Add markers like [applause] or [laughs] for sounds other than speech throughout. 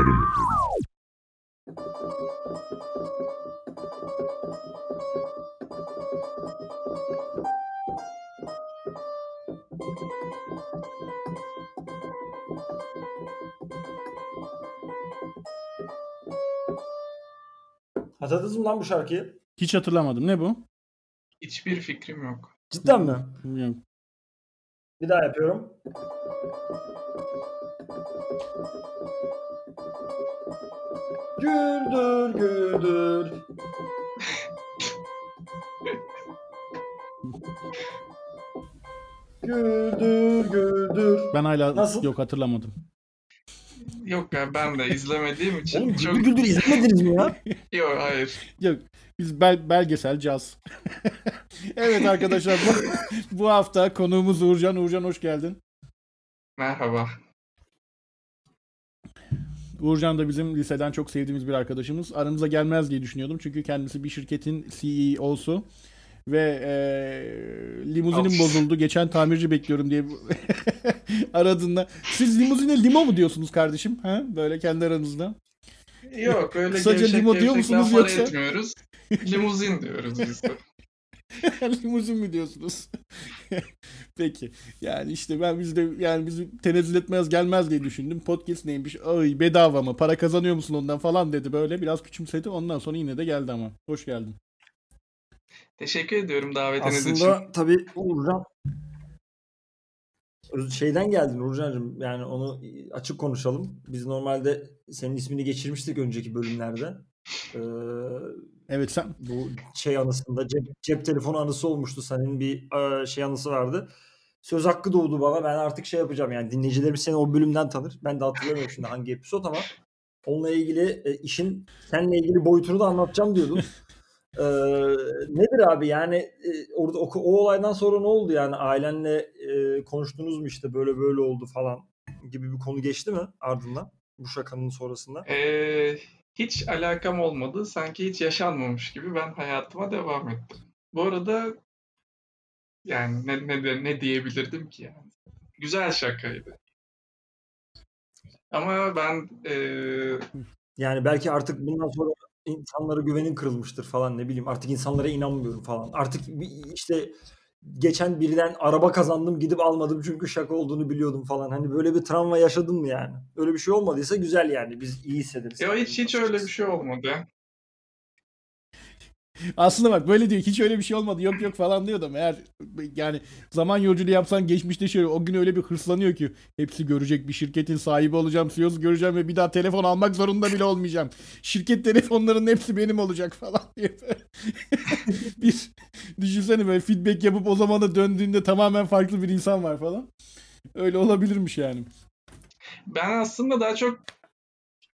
yaparım. Hatırladınız mı lan bu şarkıyı? Hiç hatırlamadım. Ne bu? Hiçbir fikrim yok. Cidden mi? Bilmiyorum. Bir daha yapıyorum. Güldür güldür. güldür güldür. Ben hala Nasıl? yok hatırlamadım. Yok ya ben de izlemediğim için Oğlum çok... güldür güldür izlemediniz mi ya? [laughs] Yok hayır. Yok biz bel, belgesel caz. [laughs] evet arkadaşlar bu, [laughs] bu hafta konuğumuz Uğurcan. Uğurcan hoş geldin. Merhaba. Uğurcan da bizim liseden çok sevdiğimiz bir arkadaşımız. Aramıza gelmez diye düşünüyordum. Çünkü kendisi bir şirketin CEO'su. Ve eee limuzinim Of. bozuldu. Geçen tamirci bekliyorum diye [laughs] aradığında. Siz limuzine limo mu diyorsunuz kardeşim? Ha? Böyle kendi aranızda. Yok öyle Kısaca gevşek limo diyor musunuz yoksa? etmiyoruz. Limuzin diyoruz biz de. [laughs] Limuzin mi diyorsunuz? [laughs] Peki. Yani işte ben bizde yani bizi tenezzül etmez gelmez diye düşündüm. Podcast neymiş? Ay bedava mı? Para kazanıyor musun ondan falan dedi böyle. Biraz küçümsedi. Ondan sonra yine de geldi ama. Hoş geldin. Teşekkür ediyorum davetiniz için. Aslında tabii Uğurcan şeyden geldin Uğurcan'cığım yani onu açık konuşalım. Biz normalde senin ismini geçirmiştik önceki bölümlerde. Ee, Evet sen bu şey anısında cep, cep telefonu anısı olmuştu. Senin bir e, şey anısı vardı. Söz hakkı doğdu bana. Ben artık şey yapacağım yani dinleyicilerimiz seni o bölümden tanır. Ben de hatırlamıyorum şimdi hangi episod ama onunla ilgili e, işin seninle ilgili boyutunu da anlatacağım diyordun. [laughs] Ee, nedir abi yani e, orada o, o olaydan sonra ne oldu yani ailenle e, konuştunuz mu işte böyle böyle oldu falan gibi bir konu geçti mi ardından bu şakanın sonrasında? Ee, hiç alakam olmadı. Sanki hiç yaşanmamış gibi ben hayatıma devam ettim. Bu arada yani ne, ne, ne diyebilirdim ki yani. Güzel şakaydı. Ama ben ee, Yani belki artık bundan sonra insanlara güvenin kırılmıştır falan ne bileyim artık insanlara inanmıyorum falan. Artık işte geçen birden araba kazandım gidip almadım çünkü şaka olduğunu biliyordum falan. Hani böyle bir travma yaşadın mı yani? Öyle bir şey olmadıysa güzel yani biz iyi hissederiz. ya hiç hiç öyle bir şey olmadı. Aslında bak böyle diyor. Hiç öyle bir şey olmadı. Yok yok falan diyor da eğer yani zaman yolculuğu yapsan geçmişte şöyle o gün öyle bir hırslanıyor ki hepsi görecek bir şirketin sahibi olacağım, CEO'su göreceğim ve bir daha telefon almak zorunda bile olmayacağım. Şirket telefonlarının hepsi benim olacak falan diye. [laughs] bir düşünsene böyle feedback yapıp o zamana döndüğünde tamamen farklı bir insan var falan. Öyle olabilirmiş yani. Ben aslında daha çok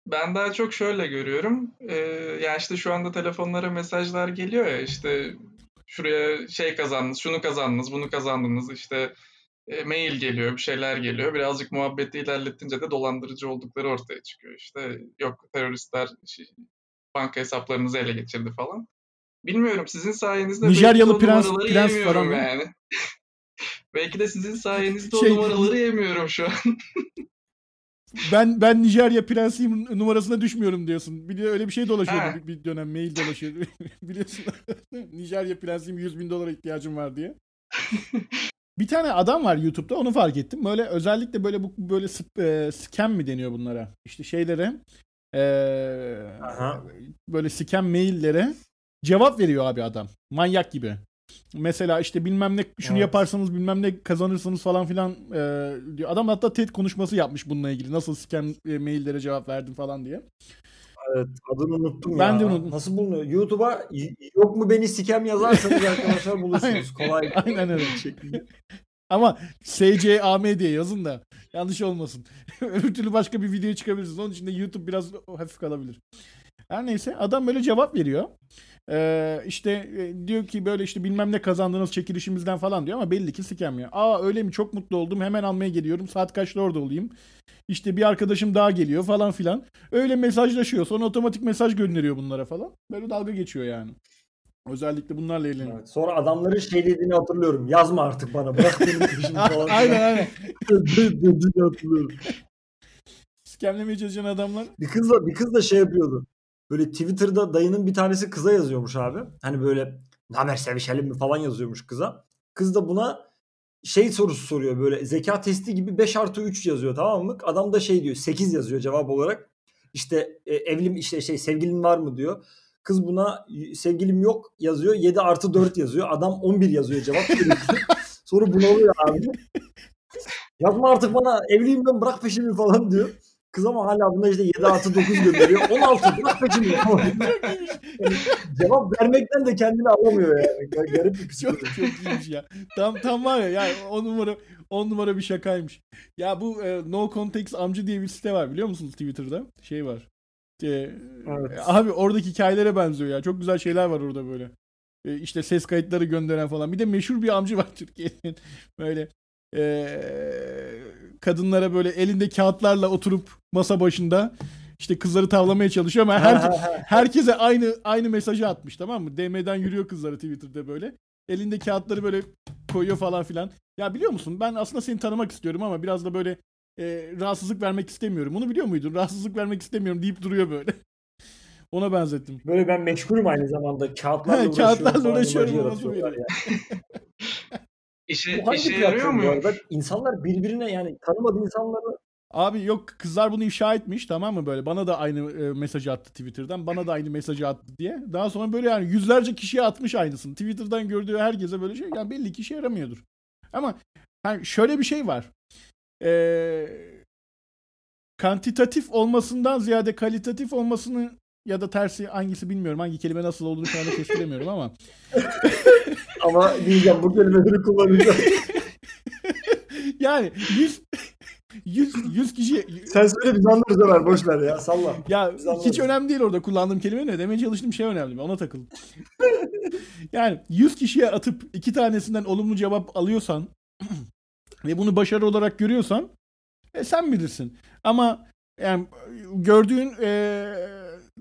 ben daha çok şöyle görüyorum. Ee, ya işte şu anda telefonlara mesajlar geliyor ya işte şuraya şey kazandınız, şunu kazandınız, bunu kazandınız işte e, mail geliyor, bir şeyler geliyor. Birazcık muhabbeti ilerletince de dolandırıcı oldukları ortaya çıkıyor. İşte yok teröristler şey, banka hesaplarınızı ele geçirdi falan. Bilmiyorum sizin sayenizde Nijeryalı prens- prens falan yani. [laughs] belki de sizin sayenizde Şey- o numaraları yemiyorum şu an. [laughs] Ben ben Nijerya prensiyim numarasına düşmüyorum diyorsun. Bir de öyle bir şey dolaşıyordu bir, bir dönem mail dolaşıyordu. [laughs] Biliyorsun. [laughs] Nijerya prensiyim 100 bin dolara ihtiyacım var diye. [laughs] bir tane adam var YouTube'da onu fark ettim. Böyle özellikle böyle bu böyle e, scam mi deniyor bunlara? İşte şeylere e, Aha. böyle scam maillere cevap veriyor abi adam. Manyak gibi. Mesela işte bilmem ne şunu Evet. yaparsanız bilmem ne kazanırsınız falan filan e, diyor. Adam hatta TED konuşması yapmış bununla ilgili. Nasıl scam e, maillere cevap verdim falan diye. Evet, adını unuttum Ben ya. de unuttum. Nasıl bulunuyor? YouTube'a yok mu beni sikem yazarsanız [laughs] arkadaşlar bulursunuz. Kolay. Aynen öyle şeklinde. Ama SCAM diye yazın da yanlış olmasın. [laughs] Öbür türlü başka bir video çıkabilirsiniz. Onun için de YouTube biraz hafif kalabilir. Her neyse adam böyle cevap veriyor. Ee, işte e, diyor ki böyle işte bilmem ne kazandınız çekilişimizden falan diyor ama belli ki ya. Aa öyle mi çok mutlu oldum hemen almaya geliyorum saat kaçta orada olayım. İşte bir arkadaşım daha geliyor falan filan. Öyle mesajlaşıyor sonra otomatik mesaj gönderiyor bunlara falan. Böyle dalga geçiyor yani. Özellikle bunlarla eğleniyor. Evet, Sonra adamların şey dediğini hatırlıyorum. Yazma artık bana. Bırak benim [laughs] peşimi falan. aynen aynen. [laughs] dediğini hatırlıyorum. Skemlemeye çalışan adamlar. Bir kız da bir kız da şey yapıyordu. Böyle Twitter'da dayının bir tanesi kıza yazıyormuş abi. Hani böyle namer sevişelim mi falan yazıyormuş kıza. Kız da buna şey sorusu soruyor böyle zeka testi gibi 5 artı 3 yazıyor tamam mı? Adam da şey diyor 8 yazıyor cevap olarak. İşte e, evlim işte şey sevgilin var mı diyor. Kız buna sevgilim yok yazıyor 7 artı 4 yazıyor. Adam 11 yazıyor cevap. Sonra bunalıyor abi. Yazma artık bana evliyim ben bırak peşimi falan diyor. Kız ama hala buna işte 7 artı 9 gönderiyor. [laughs] 16 bırak falan. Yani cevap vermekten de kendini alamıyor yani. Gar- Garip bir Çok psikoloji. çok iyiymiş ya. Tam tam var ya yani on numara on numara bir şakaymış. Ya bu e, No Context amcı diye bir site var biliyor musunuz Twitter'da? Şey var. E, Evet. Abi oradaki hikayelere benziyor ya. Çok güzel şeyler var orada böyle. E, işte ses kayıtları gönderen falan. Bir de meşhur bir amcı var Türkiye'nin. [laughs] Böyle e, kadınlara böyle elinde kağıtlarla oturup masa başında işte kızları tavlamaya çalışıyor ama her, herkese aynı aynı mesajı atmış tamam mı? DM'den yürüyor kızları Twitter'da böyle. Elinde kağıtları böyle koyuyor falan filan. Ya biliyor musun ben aslında seni tanımak istiyorum ama biraz da böyle e, rahatsızlık vermek istemiyorum. Bunu biliyor muydun? Rahatsızlık vermek istemiyorum deyip duruyor böyle. [laughs] Ona benzettim. Böyle ben meşgulüm aynı zamanda. Kağıtlarla uğraşıyorum. kağıtlarla uğraşıyorum. [laughs] İşe, Bu hangi işe yarıyor mu? arada? İnsanlar birbirine yani tanımadığı insanları Abi yok kızlar bunu ifşa etmiş tamam mı böyle bana da aynı e, mesajı attı Twitter'dan bana da aynı mesajı attı diye. Daha sonra böyle yani yüzlerce kişiye atmış aynısını. Twitter'dan gördüğü herkese böyle şey yani belli ki işe yaramıyordur. Ama hani şöyle bir şey var. Ee, kantitatif olmasından ziyade kalitatif olmasını ya da tersi hangisi bilmiyorum. Hangi kelime nasıl olduğunu şu anda kestiremiyorum ama. [laughs] ama diyeceğim bu kelimeleri kullanacağım. [laughs] yani 100 100 100 kişi Sen söyle biz anlarız Ömer boş ver ya salla. Ya Biz anlarız. hiç önemli değil orada kullandığım kelime ne? Demeye çalıştığım şey önemli. Ona takıldım. [laughs] yani 100 kişiye atıp iki tanesinden olumlu cevap alıyorsan [clears throat] ve bunu başarı olarak görüyorsan e, sen bilirsin. Ama yani gördüğün e,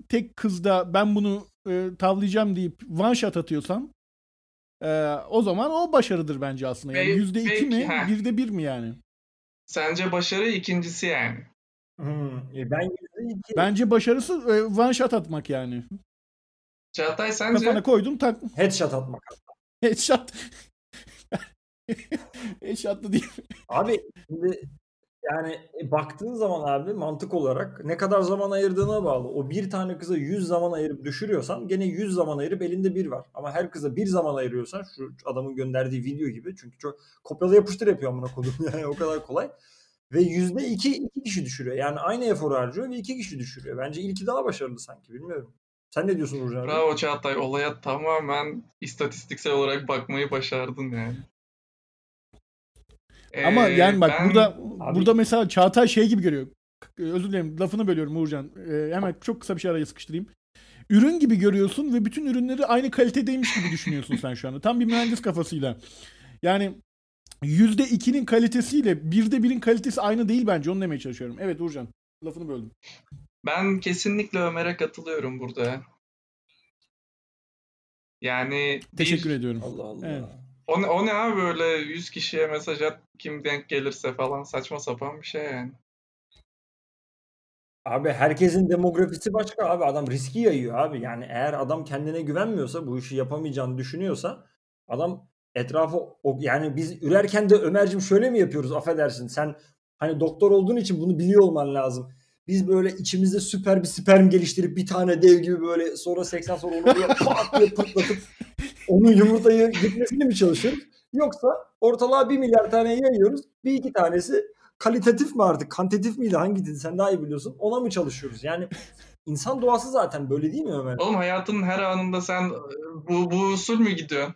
tek kızda ben bunu e, tavlayacağım deyip one shot atıyorsan e, o zaman o başarıdır bence aslında. Yani yüzde iki mi? ha. Birde bir mi yani? Sence başarı ikincisi yani. Hmm. E ben yüzde iki Bence başarısı e, one shot atmak yani. Çağatay sence? Kafana koydun tak headshot atmak. Headshot. [laughs] Headshot da değil. Abi şimdi yani e, baktığın zaman abi mantık olarak ne kadar zaman ayırdığına bağlı. O bir tane kıza 100 zaman ayırıp düşürüyorsan gene 100 zaman ayırıp elinde bir var. Ama her kıza bir zaman ayırıyorsan şu adamın gönderdiği video gibi çünkü çok kopyala yapıştır yapıyor amına kodum [laughs] yani o kadar kolay. Ve yüzde iki, iki kişi düşürüyor. Yani aynı eforu harcıyor ve iki kişi düşürüyor. Bence ilki daha başarılı sanki bilmiyorum. Sen ne diyorsun abi? Bravo Çağatay. Olaya tamamen istatistiksel olarak bakmayı başardın yani. Ama Ee, yani bak ben- burada Abi- burada mesela Çağatay şey gibi görüyor. Özür dilerim lafını bölüyorum Uğurcan. Ee, hemen çok kısa bir şey araya sıkıştırayım. Ürün gibi görüyorsun ve bütün ürünleri aynı kalitedeymiş gibi düşünüyorsun sen şu anda. Tam bir mühendis kafasıyla. Yani yüzde ikinin kalitesiyle birde birin kalitesi aynı değil bence. Onu demeye çalışıyorum. Evet Uğurcan. Lafını böldüm. Ben kesinlikle Ömer'e katılıyorum burada. Yani bir- Teşekkür ediyorum. Allah Allah. Evet. O ne, o ne abi böyle 100 kişiye mesaj at kim denk gelirse falan saçma sapan bir şey yani. Abi herkesin demografisi başka abi. Adam riski yayıyor abi. Yani eğer adam kendine güvenmiyorsa, bu işi yapamayacağını düşünüyorsa adam etrafı yani biz ürerken de Ömer'cim şöyle mi yapıyoruz affedersin. Sen hani doktor olduğun için bunu biliyor olman lazım. Biz böyle içimizde süper bir sperm geliştirip bir tane dev gibi böyle sonra 80 sonra onu böyle pat diye pırtlatıp onun yumurtayı gitmesini mi çalışıyoruz? Yoksa ortalığa bir milyar tane yayıyoruz. Bir iki tanesi kalitatif mi artık? Kantitatif miydi? Hangiydi? Sen daha iyi biliyorsun. Ona mı çalışıyoruz? Yani insan doğası zaten böyle değil mi Ömer? Oğlum hayatının her anında sen bu, bu usul mü gidiyorsun?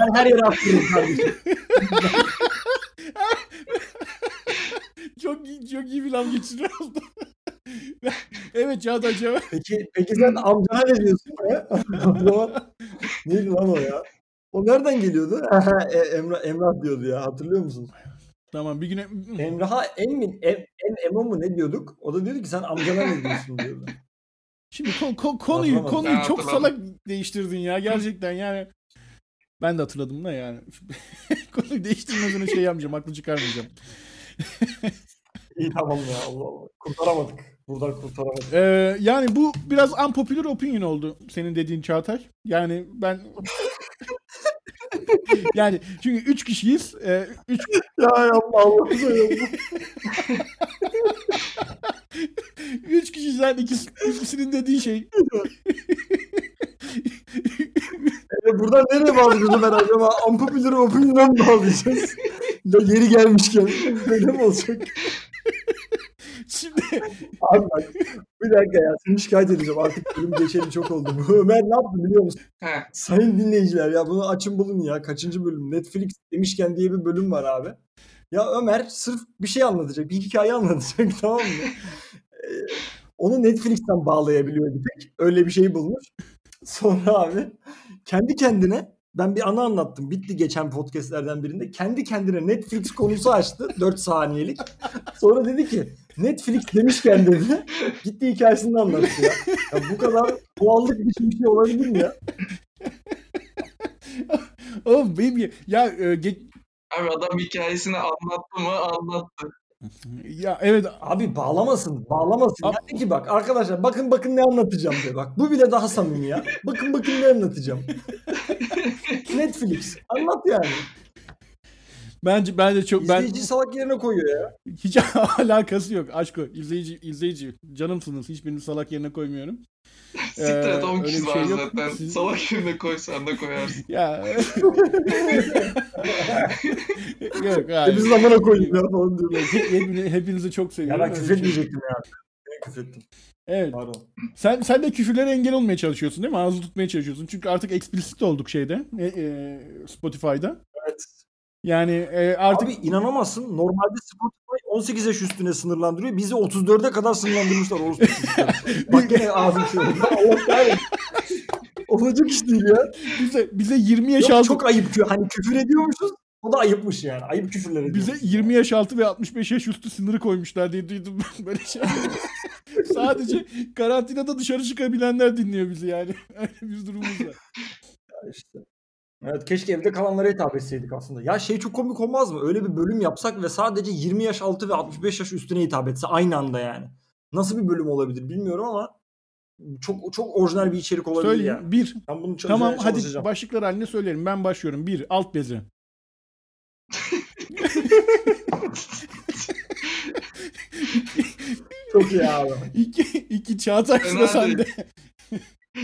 Ben her yere attırırım kardeşim. [laughs] [laughs] çok iyi, çok iyi bir laf geçiriyor oldu. [laughs] evet Çağatay cevap. Peki, peki sen amcana ne diyorsun? Zaman [laughs] neydi lan o ya? O nereden geliyordu? E, Emrah, Emrah diyordu ya. Hatırlıyor musun? Tamam bir güne Emrah'a Emin, em, em, Emo mu ne diyorduk? O da diyordu ki sen amcana ne diyorsun diyordu. Şimdi ko- ko- konuyu konuyu çok salak değiştirdin ya gerçekten yani. Ben de hatırladım da yani. [laughs] Konuyu değiştirmeden şey yapmayacağım. Haklı çıkarmayacağım. İyi tamam ya Allah Allah. Kurtaramadık. Buradan kurtaramadık. Ee, yani bu biraz unpopular opinion oldu senin dediğin Çağatay. Yani ben [laughs] yani çünkü 3 kişiyiz. 3 Ya yapma Allah'ım ya. [laughs] 3 kişiden ikisi, ikisinin dediği şey. E, buradan nereye bağlayacağız Ömer acaba? Unpopular opinion'a mı bağlayacağız? Ya yeri gelmişken böyle mi olacak? Şimdi Abi bak bir dakika ya seni şikayet edeceğim artık bölüm geçeli çok oldu. Bu Ömer ne yaptı biliyor musun? Heh. Sayın dinleyiciler ya bunu açın bulun ya. Kaçıncı bölüm? Netflix demişken diye bir bölüm var abi. Ya Ömer sırf bir şey anlatacak. Bir hikaye anlatacak [laughs] tamam mı? Ee, onu Netflix'ten bağlayabiliyor bir tek. Öyle bir şey bulmuş. Sonra abi kendi kendine ben bir anı anlattım. Bitti geçen podcastlerden birinde. Kendi kendine Netflix konusu açtı. [laughs] 4 saniyelik. Sonra dedi ki Netflix demişken dedi. Gitti hikayesini anlattı ya. ya bu kadar doğallık bir şey olabilir mi ya? [laughs] oğlum benim ya, ya, e, ge- Abi adam hikayesini anlattı mı anlattı. Ya evet Abi bağlamasın, bağlamasın. Abi- Yani ki bak arkadaşlar bakın bakın ne anlatacağım diye. Bak bu bile daha samimi ya. Bakın bakın ne anlatacağım. [laughs] Netflix. Anlat yani. bence bence çok ben İzleyici salak yerine koyuyor ya. hiç [laughs] alakası yok. Aşk o. İzleyici izleyici canımsınız. Hiçbirini salak yerine koymuyorum. [laughs] Siktir et 10 öyle kişi bir var şey yok. zaten. Siz- Salak yerine koy sen de koyarsın. [laughs] Ya. [laughs] yok E hayır. biz zamana koyayım ya falan diyor. Yok, hepini- hepinizi çok Ya seviyorum. ben Öyle küfür şey. etmeyecektim ya. Ben küfür ettim. Evet. Pardon. Sen sen de küfürlere engel olmaya çalışıyorsun değil mi? Ağzı tutmaya çalışıyorsun. Çünkü artık explicit olduk şeyde. e, e, Spotify'da. Yani e, artık Abi inanamazsın. Normalde Spotify 18 yaş üstüne sınırlandırıyor. Bizi 34'e kadar sınırlandırmışlar. orospu. [laughs] Bak gene ağzım şey oldu. Allah kahretsin. Olacak iş değil ya. bize bize 20 yaş Yok, altı çok ayıp. Hani küfür ediyormuşuz. O da ayıpmış yani. Ayıp küfürler ediyoruz. bize 20 yaş altı ve 65 yaş üstü sınırı koymuşlar diye duydum ben [laughs] böyle şey. [laughs] Sadece karantinada dışarı çıkabilenler dinliyor bizi yani. Öyle bir durumumuz var. İşte. Evet keşke evde kalanlara hitap etseydik aslında. Ya şey çok komik olmaz mı? Öyle bir bölüm yapsak ve sadece 20 yaş altı ve 65 yaş üstüne hitap etse aynı anda yani. Nasıl bir bölüm olabilir bilmiyorum ama çok çok orijinal bir içerik olabilir Söyleyeyim. yani. Bir. Ben bunu Tamam tamam, hadi başlıklar halinde söylerim. Ben başlıyorum. Bir. Alt bezi. [laughs] Çok iyi abi. İki, iki Çağatay sıra sende.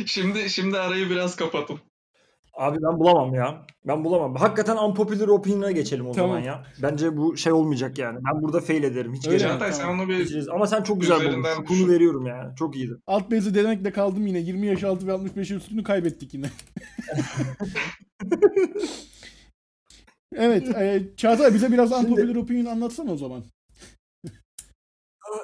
Şimdi şimdi arayı biraz kapatın. Abi ben bulamam ya. Ben bulamam. Hakikaten unpopular opinion'a geçelim o Tamam. zaman ya. Bence bu şey olmayacak yani. Ben burada fail ederim. Hiç Öyle mi? Çağatay sen onu bir Geçeceğiz. Ama sen çok güzel Şu düşün. Konu veriyorum yani. Çok iyiydi. Alt bezi demekle kaldım yine. 20 yaş altı ve 65 yaş üstünü kaybettik yine. [laughs] evet. E, Çağatay bize biraz Şimdi- unpopular opinion anlatsana o zaman.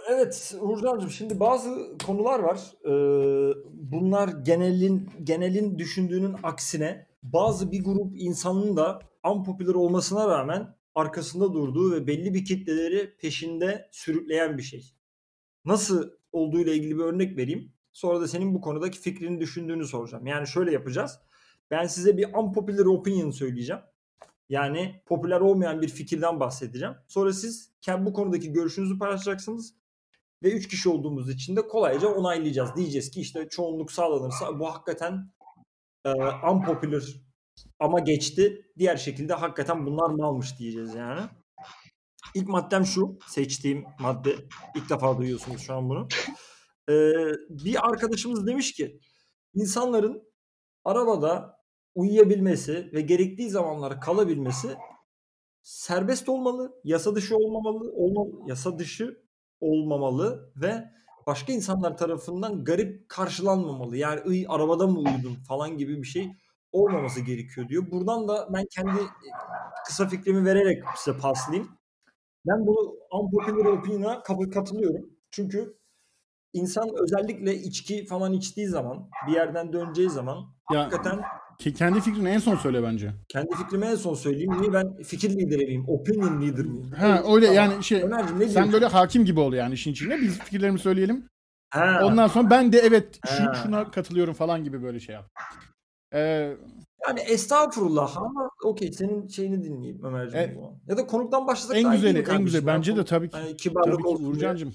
Evet Uğurcan'cığım şimdi bazı konular var. Ee, bunlar genelin genelin düşündüğünün aksine bazı bir grup insanın da unpopular olmasına rağmen arkasında durduğu ve belli bir kitleleri peşinde sürükleyen bir şey. Nasıl olduğuyla ilgili bir örnek vereyim. Sonra da senin bu konudaki fikrini düşündüğünü soracağım. Yani şöyle yapacağız. Ben size bir unpopular opinion söyleyeceğim. Yani popüler olmayan bir fikirden bahsedeceğim. Sonra siz bu konudaki görüşünüzü paylaşacaksınız. Ve 3 kişi olduğumuz için de kolayca onaylayacağız. Diyeceğiz ki işte çoğunluk sağlanırsa bu hakikaten e, unpopular ama geçti. Diğer şekilde hakikaten bunlar malmış diyeceğiz yani. İlk maddem şu. Seçtiğim madde. ilk defa duyuyorsunuz şu an bunu. Ee, bir arkadaşımız demiş ki insanların arabada uyuyabilmesi ve gerektiği zamanlar kalabilmesi serbest olmalı, yasa dışı olmamalı, olma, yasa dışı olmamalı ve başka insanlar tarafından garip karşılanmamalı. Yani "Iy, arabada mı uyudun falan gibi bir şey olmaması gerekiyor diyor. Buradan da ben kendi e, kısa fikrimi vererek size paslayayım. Ben bu unpopular opinion'a katılıyorum. Çünkü insan özellikle içki falan içtiği zaman, bir yerden döneceği zaman Ya hakikaten ke- kendi fikrini en son söyle bence. kendi fikrimi en son söyleyeyim. Niye ben fikir lideri miyim? Opinion leader miyim? Ha öyle Tamam. yani şey Öner'cim ne sen diyorsun? böyle hakim gibi ol yani işin içinde. Biz fikirlerimizi söyleyelim. Ha, Ondan sonra ben de evet şu, Ha. şuna katılıyorum falan gibi böyle şey yap. Ee, Yani estağfurullah ama okey senin şeyini dinleyeyim Ömerciğim. E- ya da konuktan başlasak en daha iyi değil güzeli, en güzel. Bence de Yani tabii ki. Hani kibarlık Tabii ki. Uğurcan'cığım.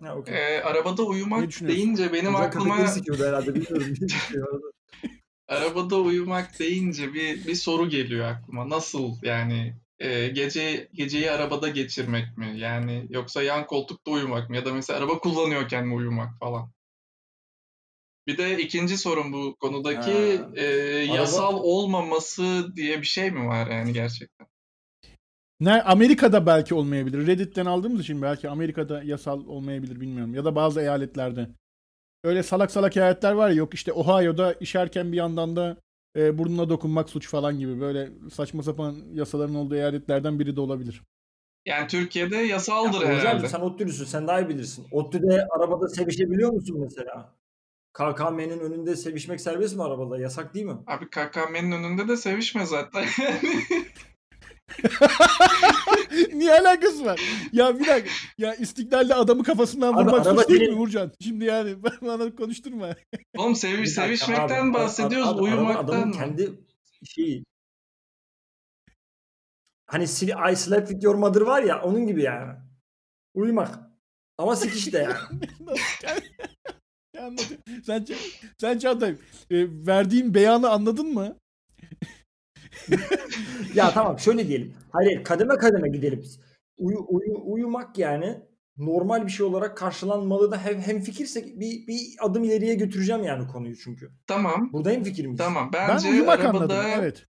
Ha, okey. Ee, arabada uyumak deyince benim aklıma herhalde bilmiyorum. [laughs] Arabada uyumak deyince bir bir soru geliyor aklıma. Nasıl yani e, gece geceyi arabada geçirmek mi? Yani yoksa yan koltukta uyumak mı? Ya da mesela araba kullanıyorken mi uyumak falan? Bir de ikinci sorun bu konudaki Ha. e, yasal olmaması diye bir şey mi var yani gerçekten? Ne Amerika'da belki olmayabilir. Reddit'ten aldığımız için belki Amerika'da yasal olmayabilir bilmiyorum. Ya da bazı eyaletlerde. Öyle salak salak eyaletler var ya yok işte Ohio'da işerken bir yandan da e, burnuna dokunmak suç falan gibi böyle saçma sapan yasaların olduğu eyaletlerden biri de olabilir. Yani Türkiye'de yasaldır Ya, herhalde. Hocam sen ODTÜ'lüsün sen daha iyi bilirsin. ODTÜ'de arabada sevişebiliyor musun mesela? KKM'nin önünde sevişmek serbest mi arabada? Yasak değil mi? Abi KKM'nin önünde de sevişme zaten. [laughs] [laughs] [laughs] Niye alakası var? Ya bir dakika. Ya istiklalde adamı kafasından Abi vurmak araba suç değil mi Uğurcan? Şimdi yani [laughs] bana konuşturma. Oğlum seviş, dakika sevişmekten abi, bahsediyoruz, abi, araba uyumaktan adamın mı? kendi şeyi. Hani sil- I slept with your mother var ya onun gibi yani. Uyumak. Ama sikiş de yani. [laughs] Nasıl? Ya anladım. Sen, sen Çağatay e, verdiğim beyanı anladın mı? Ya tamam şöyle diyelim. Hayır kademe kademe gidelim. Uyu, uyu, uyumak yani normal bir şey olarak karşılanmalı da hem, hem fikirsek bir, bir adım ileriye götüreceğim yani konuyu çünkü. Tamam, Burada hem fikir miyiz? tamam. Ben Bence uyumak arabada, anladım. Evet.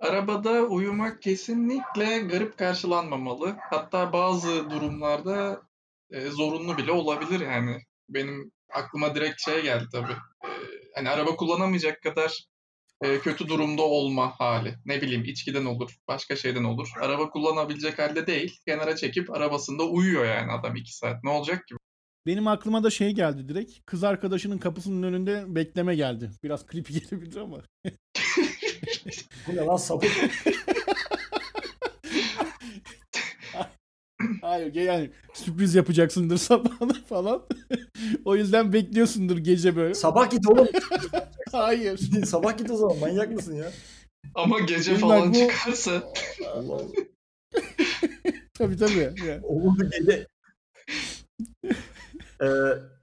arabada uyumak kesinlikle garip karşılanmamalı. Hatta bazı durumlarda e, zorunlu bile olabilir yani. Benim aklıma direkt şey geldi tabii. E, hani araba kullanamayacak kadar e, kötü durumda olma hali. Ne bileyim içkiden olur, başka şeyden olur. Araba kullanabilecek halde değil. Kenara çekip arabasında uyuyor yani adam iki saat. Ne olacak ki? Benim aklıma da şey geldi direkt. Kız arkadaşının kapısının önünde bekleme geldi. Biraz creepy gelebilir ama. Bu ne lan sapık. [laughs] Hayır yani sürpriz yapacaksındır [laughs] sabahına falan. o yüzden bekliyorsundur gece böyle. Sabah git oğlum. Hayır. [laughs] Sabah git o zaman manyak mısın ya? Ama gece Benim falan bu- çıkarsa Allah Allah. [laughs] Tabii tabii. Yani. Olurdu gece. Ee,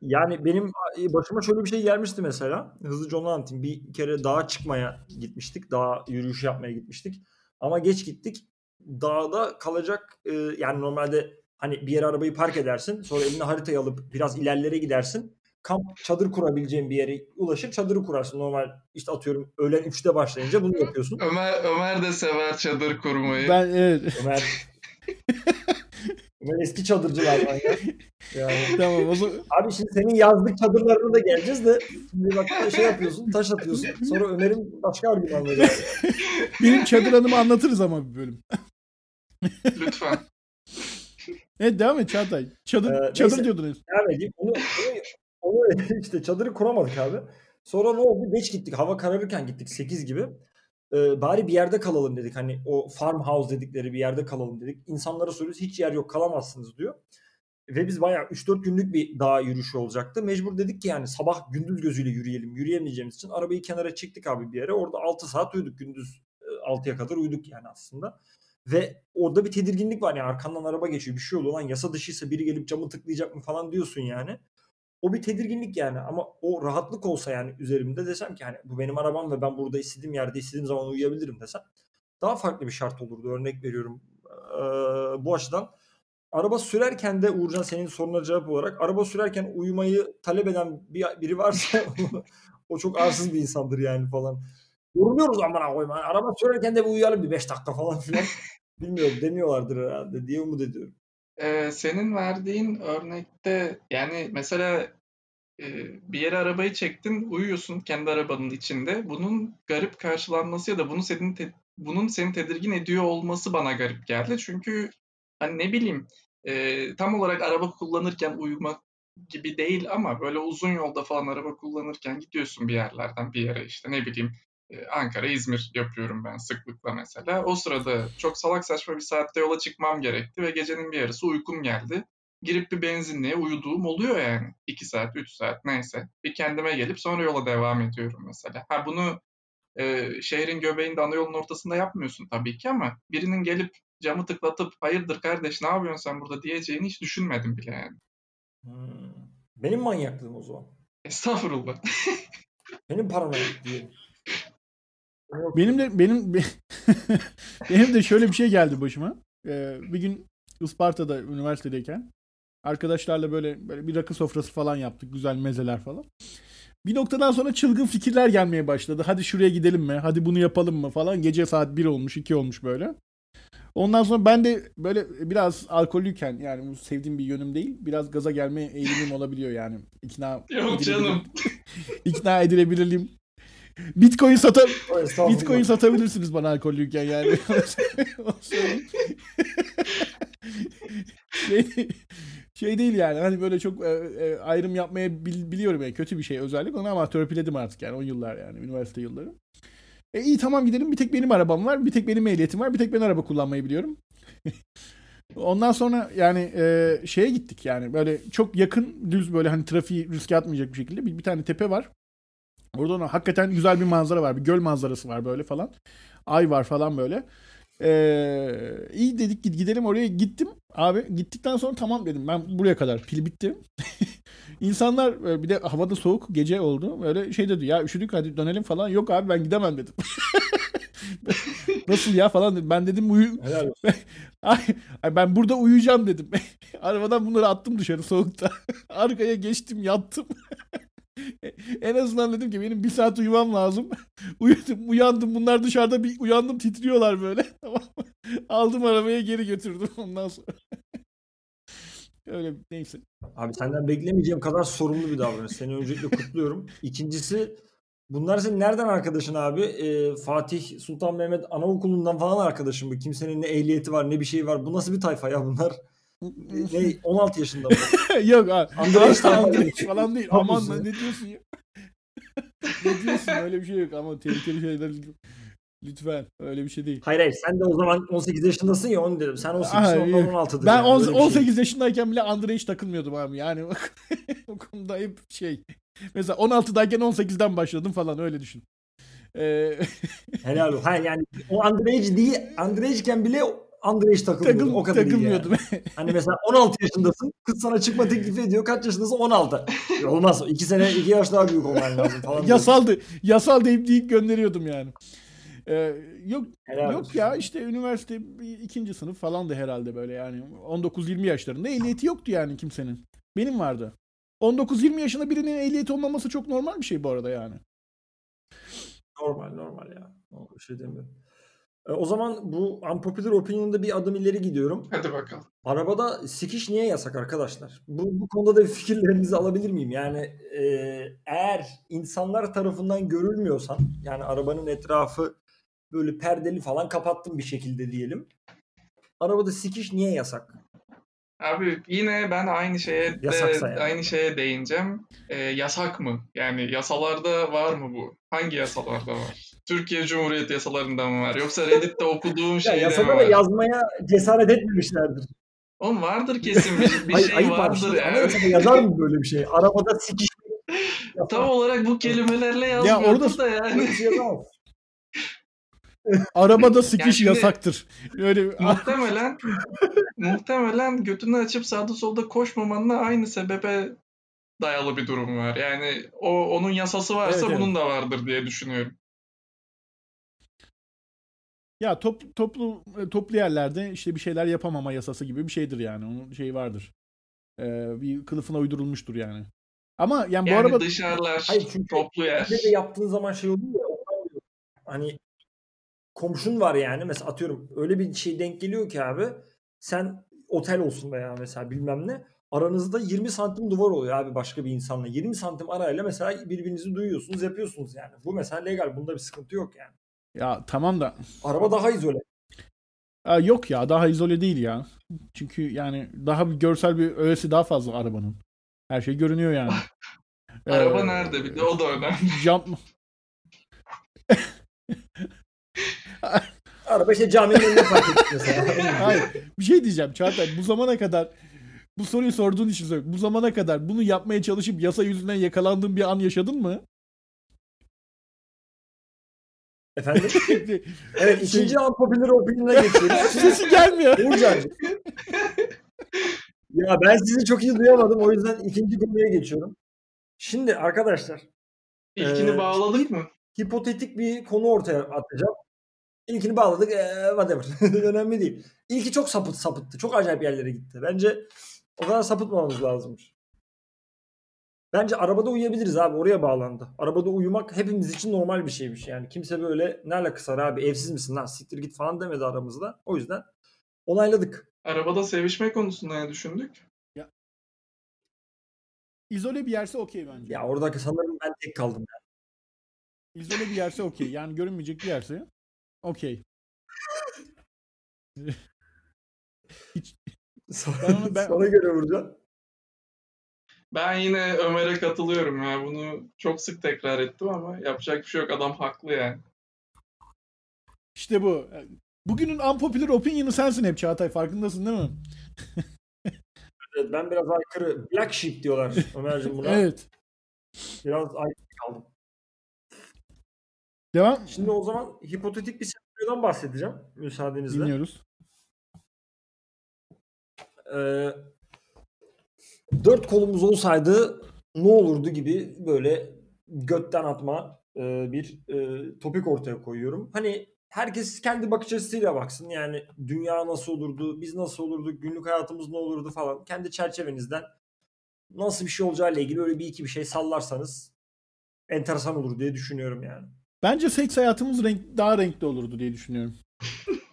yani benim başıma şöyle bir şey gelmişti mesela. Hızlıca onu anlatayım. Bir kere dağa çıkmaya gitmiştik. Dağ yürüyüş yapmaya gitmiştik. Ama geç gittik. Dağda kalacak e, yani normalde hani bir yere arabayı park edersin. Sonra eline haritayı alıp biraz ilerlere gidersin. Kamp çadır kurabileceğin bir yere ulaşır çadırı kurarsın. Normal işte atıyorum öğlen 3'te başlayınca bunu yapıyorsun. Ömer Ömer de sever çadır kurmayı. Ben evet. Ömer Ömer eski çadırcılardan ya. Yani. tamam o zaman Abi şimdi senin yazlık çadırlarına da geleceğiz de şimdi bak şey yapıyorsun taş atıyorsun sonra Ömer'in başka argümanları benim çadır anımı anlatırız ama bir bölüm. Lütfen. Evet devam et Çağatay. Çadır, Ee, çadır neyse. diyordunuz. Devam edeyim. Onu, onu, onu [laughs] işte çadırı kuramadık abi. Sonra ne oldu? Geç gittik. Hava kararırken gittik 8 gibi. Ee, bari bir yerde kalalım dedik. Hani o farmhouse dedikleri bir yerde kalalım dedik. İnsanlara soruyoruz hiç yer yok kalamazsınız diyor. Ve biz bayağı 3-4 günlük bir dağ yürüyüşü olacaktı. Mecbur dedik ki yani sabah gündüz gözüyle yürüyelim. Yürüyemeyeceğimiz için arabayı kenara çektik abi bir yere. Orada 6 saat uyuduk. Gündüz e, 6'ya kadar uyuduk yani aslında. Ve orada bir tedirginlik var yani arkandan araba geçiyor bir şey oluyor lan yasa dışıysa biri gelip camı tıklayacak mı falan diyorsun yani. O bir tedirginlik yani ama o rahatlık olsa yani üzerimde desem ki hani bu benim arabam ve ben burada istediğim yerde istediğim zaman uyuyabilirim desem daha farklı bir şart olurdu örnek veriyorum. Ee, bu açıdan araba sürerken de Uğurcan senin soruna cevap olarak araba sürerken uyumayı talep eden bir, biri varsa [laughs] o çok arsız bir insandır yani falan. Yoruluyoruz amına koyma. Araba sürerken de bir uyuyalım bir 5 dakika falan filan. [laughs] Bilmiyorum demiyorlardır herhalde diye umut ediyorum. Ee, senin verdiğin örnekte yani mesela e, bir yere arabayı çektin, uyuyorsun kendi arabanın içinde. Bunun garip karşılanması ya da bunu senin te- bunun seni tedirgin ediyor olması bana garip geldi. Çünkü hani ne bileyim e, tam olarak araba kullanırken uyumak gibi değil ama böyle uzun yolda falan araba kullanırken gidiyorsun bir yerlerden bir yere işte ne bileyim Ankara, İzmir yapıyorum ben sıklıkla mesela. O sırada çok salak saçma bir saatte yola çıkmam gerekti ve gecenin bir yarısı uykum geldi. Girip bir benzinliğe uyuduğum oluyor yani. 2 saat, 3 saat neyse. Bir kendime gelip sonra yola devam ediyorum mesela. Ha bunu e, şehrin göbeğinde ana yolun ortasında yapmıyorsun tabii ki ama birinin gelip camı tıklatıp hayırdır kardeş ne yapıyorsun sen burada diyeceğini hiç düşünmedim bile yani. Hmm. Benim manyaklığım o zaman. Estağfurullah. [laughs] Benim paranoyak diyelim. Yok. Benim de benim [laughs] benim de şöyle bir şey geldi başıma. Ee, bir gün Isparta'da üniversitedeyken arkadaşlarla böyle böyle bir rakı sofrası falan yaptık. Güzel mezeler falan. Bir noktadan sonra çılgın fikirler gelmeye başladı. Hadi şuraya gidelim mi? Hadi bunu yapalım mı falan. Gece saat 1 olmuş, 2 olmuş böyle. Ondan sonra ben de böyle biraz alkollüyken yani bu sevdiğim bir yönüm değil. Biraz gaza gelme eğilimim olabiliyor yani. İkna Yok edilebilir- canım. [laughs] ikna edilebilirim. Bitcoin sata. Bitcoin satabilirsiniz bana alkollüyken yani. Söyleyeyim. [laughs] şey, şey değil yani hani böyle çok e, e, ayrım yapmaya bil- biliyorum yani kötü bir şey özellik onu ama törpüledim artık yani o yıllar yani üniversite yılları. E iyi tamam gidelim bir tek benim arabam var bir tek benim ehliyetim var bir tek ben araba kullanmayı biliyorum. [laughs] Ondan sonra yani e, şeye gittik yani böyle çok yakın düz böyle hani trafiği riske atmayacak bir şekilde bir, bir tane tepe var. Oradan hakikaten güzel bir manzara var. Bir göl manzarası var böyle falan. Ay var falan böyle. Ee, iyi dedik gid- gidelim oraya gittim. Abi gittikten sonra tamam dedim ben buraya kadar pil bitti. [laughs] İnsanlar e, bir de havada soğuk gece oldu. Böyle şey dedi ya üşüdük hadi dönelim falan. Yok abi ben gidemem dedim. [laughs] Nasıl ya falan dedim. Ben dedim uyu [laughs] ay ben burada uyuyacağım dedim. Arabadan bunları attım dışarı soğukta. Arkaya geçtim yattım. [laughs] en azından dedim ki benim bir saat uyumam lazım. [laughs] Uyudum uyandım bunlar dışarıda bir uyandım titriyorlar böyle. [laughs] Tamam? Aldım arabaya geri götürdüm ondan sonra. Öyle neyse. Abi senden beklemeyeceğim kadar sorumlu bir davranış. Seni öncelikle kutluyorum. İkincisi bunlar senin nereden arkadaşın abi? Ee, Fatih Sultan Mehmet Anaokulu'ndan falan arkadaşın bu. Kimsenin ne ehliyeti var ne bir şey var. Bu nasıl bir tayfa ya bunlar? [laughs] Ne 16 yaşında mı? [laughs] Yok abi. Andrej falan değil. Aman ne diyorsun ya? [laughs] ne diyorsun öyle bir şey yok ama tehlikeli şeyler lütfen öyle bir şey değil. Hayır hayır sen de o zaman 18 yaşındasın ya onu dedim. Sen 18 Aha, ondan yok. 16'dır. Ben yani, on- öyle bir şey. 18 yaşındayken bile Andrei hiç takılmıyordum abi. Yani o konuda hep şey. Mesela 16'dayken 18'den başladım falan öyle düşün. Ee, Helal olsun. Ha yani o underage değil. Underage'ken bile underage takılmıyordun. takıl, o kadar iyi yani. takılmıyordum. Hani mesela 16 yaşındasın. Kız sana çıkma teklifi ediyor. Kaç yaşındasın? 16. Ya olmaz. 2 sene 2 yaş daha büyük olman lazım falan. Yasaldı. Yasal deyip deyip gönderiyordum yani. Ee, yok Helal yok olsun. ya işte üniversite ikinci sınıf falandı herhalde böyle yani 19-20 yaşlarında ehliyeti yoktu yani kimsenin. Benim vardı. 19-20 yaşında birinin ehliyeti olmaması çok normal bir şey bu arada yani. Normal normal ya. Bir şey demiyorum. E, o zaman bu unpopular opinion'da bir adım ileri gidiyorum. Hadi bakalım. Arabada sikiş niye yasak arkadaşlar? Bu, bu konuda da bir fikirlerinizi alabilir miyim? Yani e, eğer insanlar tarafından görülmüyorsan yani arabanın etrafı böyle perdeli falan kapattım bir şekilde diyelim. Arabada sikiş niye yasak? Abi yine ben aynı şeye de, yani. aynı şeye değineceğim. Ee, yasak mı? Yani yasalarda var mı bu? Hangi yasalarda var? Türkiye Cumhuriyeti yasalarında mı var? Yoksa Reddit'te okuduğum [laughs] Ya şeyde mi var? yazmaya cesaret etmemişlerdir. Oğlum vardır kesin bir, bir Hayır, şey ayıp abi. vardır Şimdi yani. Anayasada yazar mı böyle bir şey? Arabada sikiş. [laughs] Tam olarak bu kelimelerle yazmıyordur orada- da yani. Şey. [laughs] Arabada sikiş şimdi- yasaktır. Öyle muhtemelen muhtemelen götünü açıp sağda solda koşmamanla aynı sebebe dayalı bir durum var. Yani o onun yasası varsa Evet, bunun da vardır diye düşünüyorum. Ya top, toplu toplu yerlerde işte bir şeyler yapamama yasası gibi bir şeydir yani. Onun şeyi vardır. Ee, bir kılıfına uydurulmuştur yani. Ama yani bu Yani araba dışarılar, Hayır, çünkü toplu yer. Bir de yaptığın zaman şey oluyor ya hani komşun var yani mesela atıyorum öyle bir şey denk geliyor ki abi sen otel olsun veya mesela bilmem ne aranızda 20 santim duvar oluyor abi başka bir insanla 20 santim arayla mesela birbirinizi duyuyorsunuz yapıyorsunuz yani bu mesela legal bunda bir sıkıntı yok yani ya tamam da araba daha izole Aa, yok ya daha izole değil ya. Çünkü yani daha bir görsel bir öğesi daha fazla arabanın. Her şey görünüyor yani. [laughs] Araba Ee, nerede bir de o da önemli. Cam [laughs] araba işte caminin önüne park etmiş mesela [laughs] Hayır. Bir şey diyeceğim Çağatay. Bu zamana kadar bu soruyu sorduğun için söylüyorum. Bu zamana kadar bunu yapmaya çalışıp yasa yüzünden yakalandığın bir an yaşadın mı? Efendim? [laughs] Evet ikinci unpopular opinion'a geçiyoruz. [laughs] Sesi gelmiyor. Uğurcan'cığım. ya ben sizi çok iyi duyamadım o yüzden ikinci konuya geçiyorum. Şimdi arkadaşlar İlkini Ee, bağladık mı? hipotetik bir konu ortaya atacağım. İlkini bağladık. Ee, whatever. [laughs] Önemli değil. İlki çok sapıt sapıttı. Çok acayip yerlere gitti. Bence o kadar sapıtmamamız lazımmış. Bence arabada uyuyabiliriz abi. Oraya bağlandı. Arabada uyumak hepimiz için normal bir şeymiş. Yani kimse böyle ne alakası var abi evsiz misin lan siktir git falan demedi aramızda. O yüzden onayladık. Arabada sevişme konusunda ne düşündük? İzole bir yerse okey bence. Ya oradaki sanırım ben tek kaldım. İzole bir yerse okey. Yani görünmeyecek bir yerse okey. [laughs] Hiç Sana, Ben onu- ben- sana göre vuracağım. Ben yine Ömer'e katılıyorum ya. Bunu çok sık tekrar ettim ama yapacak bir şey yok. Adam haklı yani. işte bu. Bugünün unpopular opinion'ı sensin hep Çağatay. Farkındasın değil mi? [laughs] Evet, ben biraz aykırı. Black sheep diyorlar Ömerciğim buna. [laughs] Evet. Biraz aykırı kaldım. Devam. Şimdi o zaman hipotetik bir senaryodan bahsedeceğim müsaadenizle. Dinliyoruz. Ee, dört kolumuz olsaydı ne olurdu gibi böyle götten atma e, bir e, topik ortaya koyuyorum. Hani herkes kendi bakış açısıyla baksın. Yani dünya nasıl olurdu, biz nasıl olurduk, günlük hayatımız ne olurdu falan. Kendi çerçevenizden nasıl bir şey olacağıyla ilgili öyle bir iki bir şey sallarsanız enteresan olur diye düşünüyorum yani. Bence seks hayatımız renk, daha renkli olurdu diye düşünüyorum. [laughs]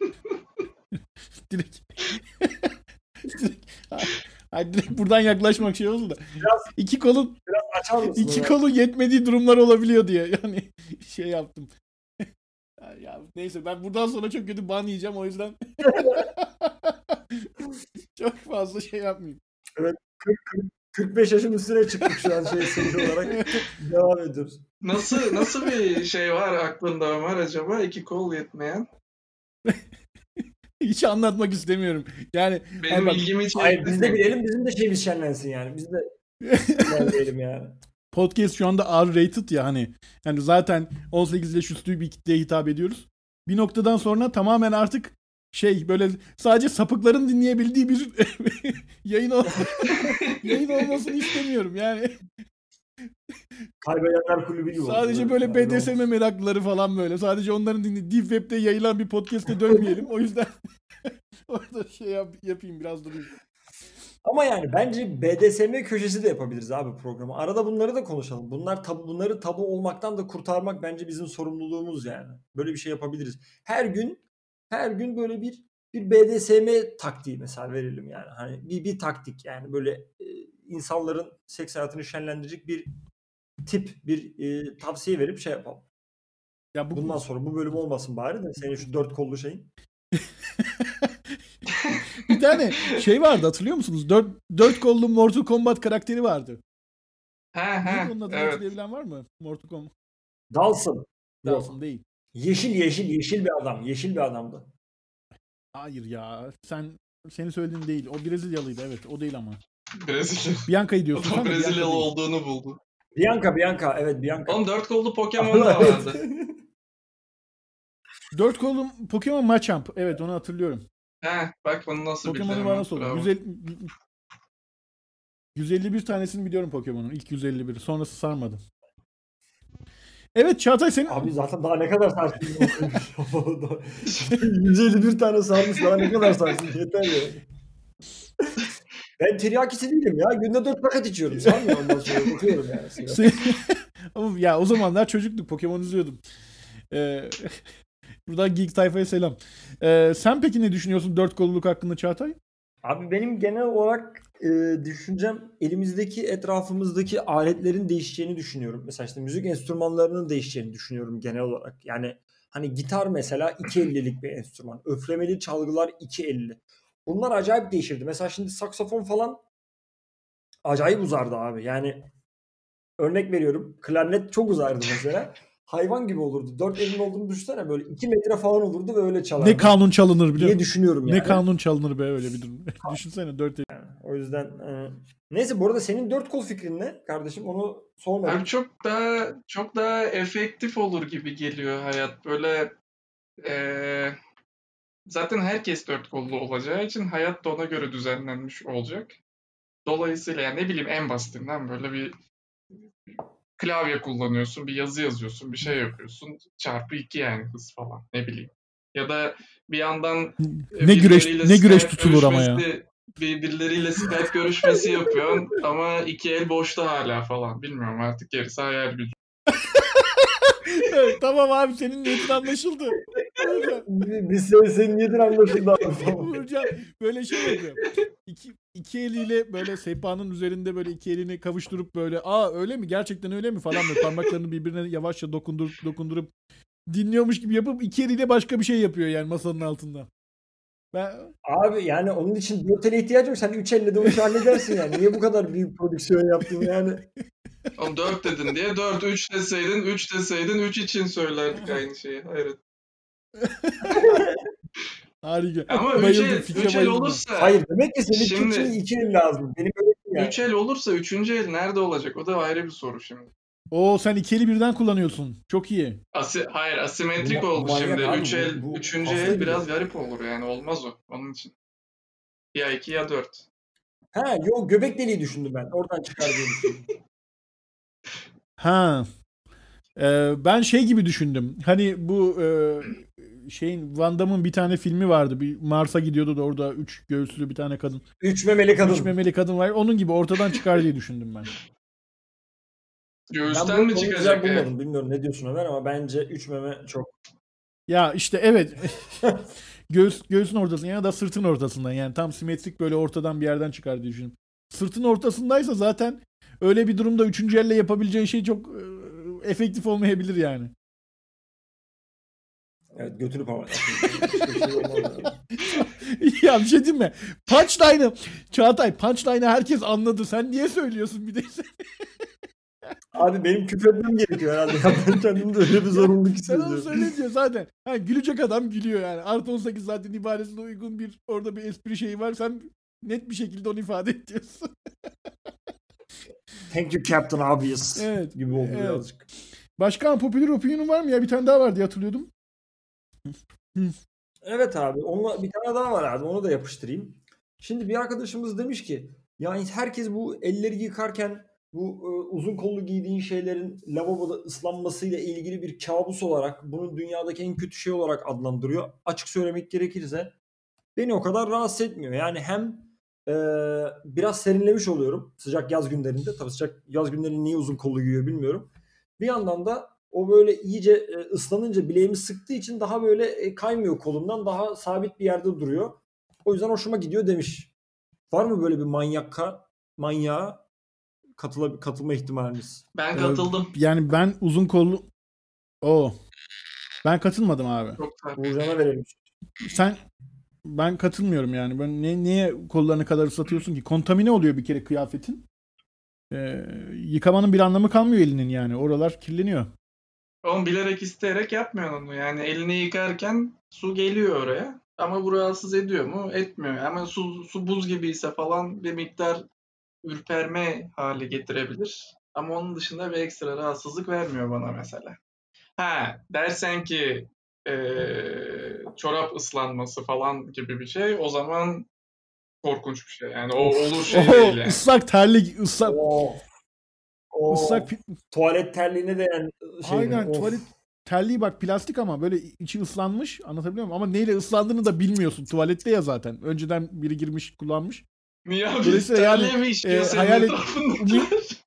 [laughs] direkt. [laughs] direkt, Ay, direkt buradan yaklaşmak şey oldu da. Biraz- iki kolun Biraz açar mısın? iki Ömer? kolun yetmediği durumlar olabiliyor diye. Yani [laughs] şey yaptım. [laughs] Ya- ya neyse ben buradan sonra çok kötü ban yiyeceğim o yüzden. [laughs] çok fazla şey yapmayayım. 45 yaşın üstüne çıktık şu an şey seri olarak. Devam ediyoruz. Nasıl nasıl bir şey var aklında Ömer acaba? İki kol yetmeyen. [laughs] Hiç anlatmak istemiyorum. Yani Benim bak- ilgimi çekti. Hayır biz de bilelim bizim de şeyimiz şenlensin yani. Biz de [laughs] şenlenelim yani. podcast şu anda R-rated ya hani. Yani zaten 18 yaş üstü bir kitleye hitap ediyoruz. Bir noktadan sonra tamamen artık şey böyle sadece sapıkların dinleyebildiği bir [laughs] yayın ol yayın olmasını istemiyorum. Yani Kaybedenler kulübü gibi oldu. sadece böyle Yani BDSM meraklıları falan böyle. Sadece onların dinlediği Deep Web'de yayılan bir podcast'e dönmeyelim. O yüzden [laughs] orada şey yap, yapayım biraz durayım. Ama yani bence BDSM köşesi de yapabiliriz abi programı. Arada bunları da konuşalım. Bunlar tabu, bunları tabu olmaktan da kurtarmak bence bizim sorumluluğumuz yani. Böyle bir şey yapabiliriz. Her gün her gün böyle bir bir BDSM taktiği mesela verelim yani. Hani bir bir taktik yani böyle e, insanların seks hayatını şenlendirecek bir tip bir e, tavsiye verip şey yapalım. Ya bu Bundan sonra bu bölüm olmasın bari de senin şu dört kollu şeyin. [laughs] bir tane şey vardı hatırlıyor musunuz? Dört, dört kollu Mortal Kombat karakteri vardı. He Neydi he. onun adını Evet. hatırlayabilen var mı? Mortal Kombat. Dalsın. Dawson değil. Yeşil yeşil yeşil bir adam. Yeşil bir adamdı. Hayır ya. Sen senin söylediğin değil. O Brezilyalıydı evet. O değil ama. Brezilya. Bianca'yı diyorsun. Adam Brezilyalı olduğunu buldu. Bianca Bianca evet Bianca. Oğlum dört kollu Pokemon da vardı. [laughs] Dört kollu Pokemon Machamp. Evet onu hatırlıyorum. He bak bunu nasıl Pokemon'u bildim. bana sorun. Bravo. 150, 151 tanesini biliyorum Pokemon'un. İlk 151. Sonrası sarmadı. Evet Çağatay senin Abi zaten daha ne kadar sarsın. [laughs] [laughs] 151 tane sarmış daha ne kadar sarsın yeter ya. Ben tiryakisi değilim ya. Günde 4 paket içiyorum. Sanmıyorum ondan sonra [laughs] bakıyorum yani. Ama [laughs] ya o zamanlar çocuktuk. Pokemon izliyordum. Ee, [laughs] buradan Geek Tayfa'ya selam. Ee, sen peki ne düşünüyorsun dört kolluluk hakkında Çağatay? Abi benim genel olarak e, düşüncem elimizdeki etrafımızdaki aletlerin değişeceğini düşünüyorum. Mesela işte müzik enstrümanlarının değişeceğini düşünüyorum genel olarak. Yani hani gitar mesela 2.50'lik bir enstrüman. Öflemeli çalgılar 2.50. Bunlar acayip değişirdi. Mesela şimdi saksafon falan acayip uzardı abi. Yani örnek veriyorum. Klarnet çok uzardı mesela. [laughs] hayvan gibi olurdu. Dört elin olduğunu düşünsene böyle iki metre falan olurdu ve öyle çalardı. Ne kanun çalınır biliyor diye musun? düşünüyorum yani. Ne kanun çalınır be öyle bir durum. [laughs] Düşünsene dört el. O yüzden e, neyse bu arada senin dört kol fikrin ne kardeşim onu sormadım. Abi çok daha çok daha efektif olur gibi geliyor hayat. Böyle eee, zaten herkes dört kollu olacağı için hayat da ona göre düzenlenmiş olacak. Dolayısıyla yani ne bileyim en basitinden böyle bir klavye kullanıyorsun, bir yazı yazıyorsun, bir şey yapıyorsun. Çarpı iki yani hız falan ne bileyim. Ya da bir yandan e, Ne güreş birileriyle ne güreş Skype tutulur ama ya. Birbirleriyle Skype görüşmesi yapıyorsun ama iki el boşta hala falan. Bilmiyorum artık gerisi hayal gücü. [laughs] Evet, tamam abi senin niyetin anlaşıldı. Uğurcan, Biz senin, senin niyetin anlaşıldı abi. Tamam. Uğurcan böyle şey yapıyor. İki, iki eliyle böyle sehpanın üzerinde böyle iki elini kavuşturup böyle aa öyle mi gerçekten öyle mi falan böyle parmaklarını birbirine yavaşça dokundurup dokundurup dinliyormuş gibi yapıp iki eliyle başka bir şey yapıyor yani masanın altında. Ben Abi yani onun için dört ele ihtiyacı yok. Sen üç elle de o işi halledersin yani. Niye bu kadar büyük prodüksiyon yaptın yani? Oğlum 4 dedin diye 4, 3 deseydin, 3 deseydin 3 için söylerdik aynı şeyi. Hayret. [laughs] harika. Ama 3 Bayıldım, el, üç el olursa, Hayır demek ki senin Şimdi- için iki el lazım. Benim öyle yani. 3 el olursa 3. el nerede olacak? O da ayrı bir soru şimdi. Oo sen iki eli birden kullanıyorsun. Çok iyi. Asi, hayır asimetrik Ma- oldu şimdi. abi 3 bu- el, bu 3. hafta el gibi. biraz garip olur yani olmaz o onun için. Ya 2 ya 4. Ha yok göbek deliği düşündüm ben. Oradan çıkar diye düşündüm. [laughs] Ha. Ee, ben şey gibi düşündüm. Hani bu e, şeyin Van Damme'ın bir tane filmi vardı. Bir Mars'a gidiyordu da orada üç göğüslü bir tane kadın. Üç memeli kadın. Üç memeli kadın var. Onun gibi ortadan çıkar diye düşündüm ben. ben Göğüsten bunu mi güzel çıkacak? ya? bulmadım. Bilmiyorum ne diyorsun Ömer ama bence üç meme çok. Ya işte evet. [laughs] Göğüs, göğsün ortasında ya da sırtın ortasından yani tam simetrik böyle ortadan bir yerden çıkar diye düşündüm. Sırtın ortasındaysa zaten öyle bir durumda üçüncü elle yapabileceğin şey çok e, efektif olmayabilir yani. Evet olmaz yani. [laughs] [laughs] ya bir şey diyeyim mi? Punchline'ı Çağatay punchline'ı herkes anladı. Sen niye söylüyorsun bir de? [laughs] Abi benim küfretmem gerekiyor herhalde. Ya ben kendimde öyle bir zorunluluk Sen onu hissediyorum. söyle diyor zaten. Ha, gülecek adam gülüyor yani. Artı 18 saatin ibaresine uygun bir orada bir espri şeyi var. Sen net bir şekilde onu ifade et diyorsun. Thank you Captain Obvious. Evet. Gibi oldu Evet. birazcık. Başka popüler opinion'un var mı ya? Bir tane daha var diye hatırlıyordum. Evet abi. Onunla bir tane daha var abi. Onu da yapıştırayım. Şimdi bir arkadaşımız demiş ki yani herkes bu elleri yıkarken bu e, uzun kollu giydiğin şeylerin lavaboda ıslanmasıyla ilgili bir kabus olarak bunu dünyadaki en kötü şey olarak adlandırıyor. Açık söylemek gerekirse beni o kadar rahatsız etmiyor. Yani hem e, biraz serinlemiş oluyorum sıcak yaz günlerinde. Tabii sıcak yaz günlerinde niye uzun kollu giyiyor bilmiyorum. Bir yandan da o böyle iyice e, ıslanınca bileğimi sıktığı için daha böyle e, kaymıyor kolumdan. Daha sabit bir yerde duruyor. O yüzden hoşuma gidiyor demiş. Var mı böyle bir manyakka, manyağa katıla, katılma ihtimaliniz? Ben Ee, katıldım. Yani ben uzun kollu... Oo. Ben katılmadım abi. Uğurcan'a verelim. Sen ben katılmıyorum yani. Ben ne, niye kollarını kadar ıslatıyorsun ki? Kontamine oluyor bir kere kıyafetin. Ee, yıkamanın bir anlamı kalmıyor elinin yani. Oralar kirleniyor. Oğlum bilerek isteyerek yapmıyorsun onu. Yani elini yıkarken su geliyor oraya. Ama bu rahatsız ediyor mu? Etmiyor. Ama su, su buz gibiyse falan bir miktar ürperme hali getirebilir. Ama onun dışında bir ekstra rahatsızlık vermiyor bana mesela. Ha dersen ki eee, çorap ıslanması falan gibi bir şey o zaman korkunç bir şey. Yani o olur şey Oho, değil [laughs] yani. ıslak terlik, ıslak ıslak pi- tuvalet terliğine değen şey. Aynen Of. tuvalet terliği bak plastik ama böyle içi ıslanmış anlatabiliyor muyum? Ama neyle ıslandığını da bilmiyorsun. Tuvalette ya zaten. Önceden biri girmiş kullanmış. Niye abi? Dolayısıyla yani, e, hayal et-? [laughs]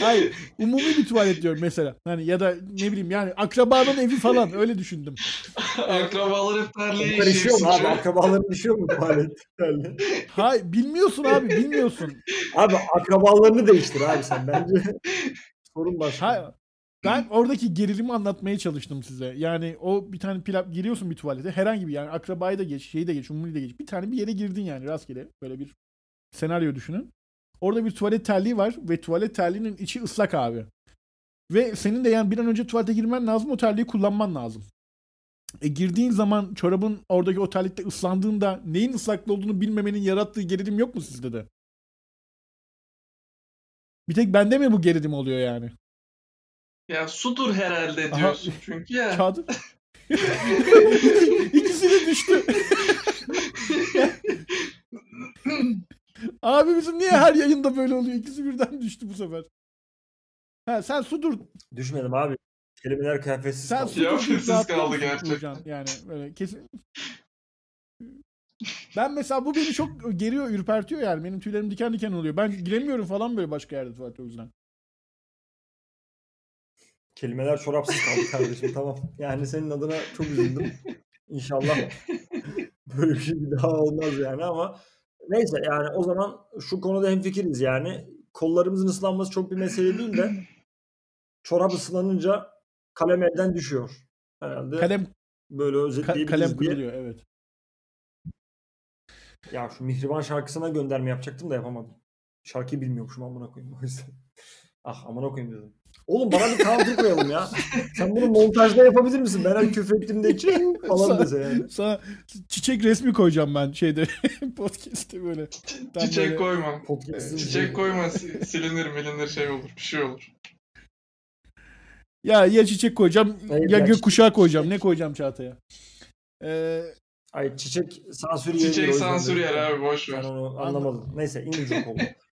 Hayır umumi bir tuvalet diyorum mesela. Hani ya da ne bileyim yani akrabanın evi falan öyle düşündüm. [laughs] Akrabalar hep terliğe Onlar işiyor işiyor. mu abi? Akrabaların işiyor mu tuvalet terliği? Hayır bilmiyorsun abi bilmiyorsun. Abi akrabalarını değiştir abi sen. Bence sorun başka. Hayır. Ben oradaki gerilimi anlatmaya çalıştım size. Yani o bir tane pila giriyorsun bir tuvalete. Herhangi bir yani akrabayı da geç, şeyi de geç, umumi de geç. Bir tane bir yere girdin yani rastgele. Böyle bir senaryo düşünün. Orada bir tuvalet terliği var ve tuvalet terliğinin içi ıslak abi. Ve senin de yani bir an önce tuvalete girmen lazım o terliği kullanman lazım. E girdiğin zaman çorabın oradaki o terlikte ıslandığında neyin ıslaklı olduğunu bilmemenin yarattığı gerilim yok mu sizde de? Bir tek bende mi bu gerilim oluyor yani? Ya sudur herhalde Aha. diyorsun çünkü ya. Kağıdı. [laughs] İkisi de düştü. [laughs] Abi bizim niye her yayında böyle oluyor? İkisi birden düştü bu sefer. Ha sen sudur. Düşmedim abi. Kelimeler kıyafetsiz Sen kaldı. sudur deyip Kıyafetsiz kaldı gerçekten. Uğurcan? Yani böyle kesin. Ben mesela bu beni çok geriyor, ürpertiyor yani. Benim tüylerim diken diken oluyor. Ben giremiyorum falan böyle başka yerde tuvalete o yüzden. Kelimeler çorapsız kaldı kardeşim tamam. Yani senin adına çok üzüldüm. İnşallah böyle bir şey bir daha olmaz yani ama neyse yani o zaman şu konuda hemfikiriz yani. Kollarımızın ıslanması çok bir mesele değil de [laughs] çorap ıslanınca kalem elden düşüyor. Herhalde Kalem böyle özetleyebiliriz kalem diye. kırılıyor evet. Ya şu Mihriban şarkısına gönderme yapacaktım da yapamadım. Şarkıyı bilmiyormuşum amına koyayım o yüzden. [laughs] Ah amına koyayım dedim. Oğlum bana bir counter koyalım ya. Sen bunu montajda yapabilir misin? Ben her küfür ettiğimde çing [laughs] falan dese yani. Sana çiçek resmi koyacağım ben şeyde [laughs] podcast'te böyle. Tam Çiçek böyle- koyma. Podcast'ın Çiçek koyma si- silinir milinir şey olur. Bir şey olur. Ya ya çiçek koyacağım Hayır, ya ya gökkuşağı koyacağım. Ne koyacağım Çağatay'a? Ee, Ay çiçek sansür yeri. Çiçek sansür yer abi boş Ben ver. onu anlamadım. Neyse İngilizce oldu. [laughs]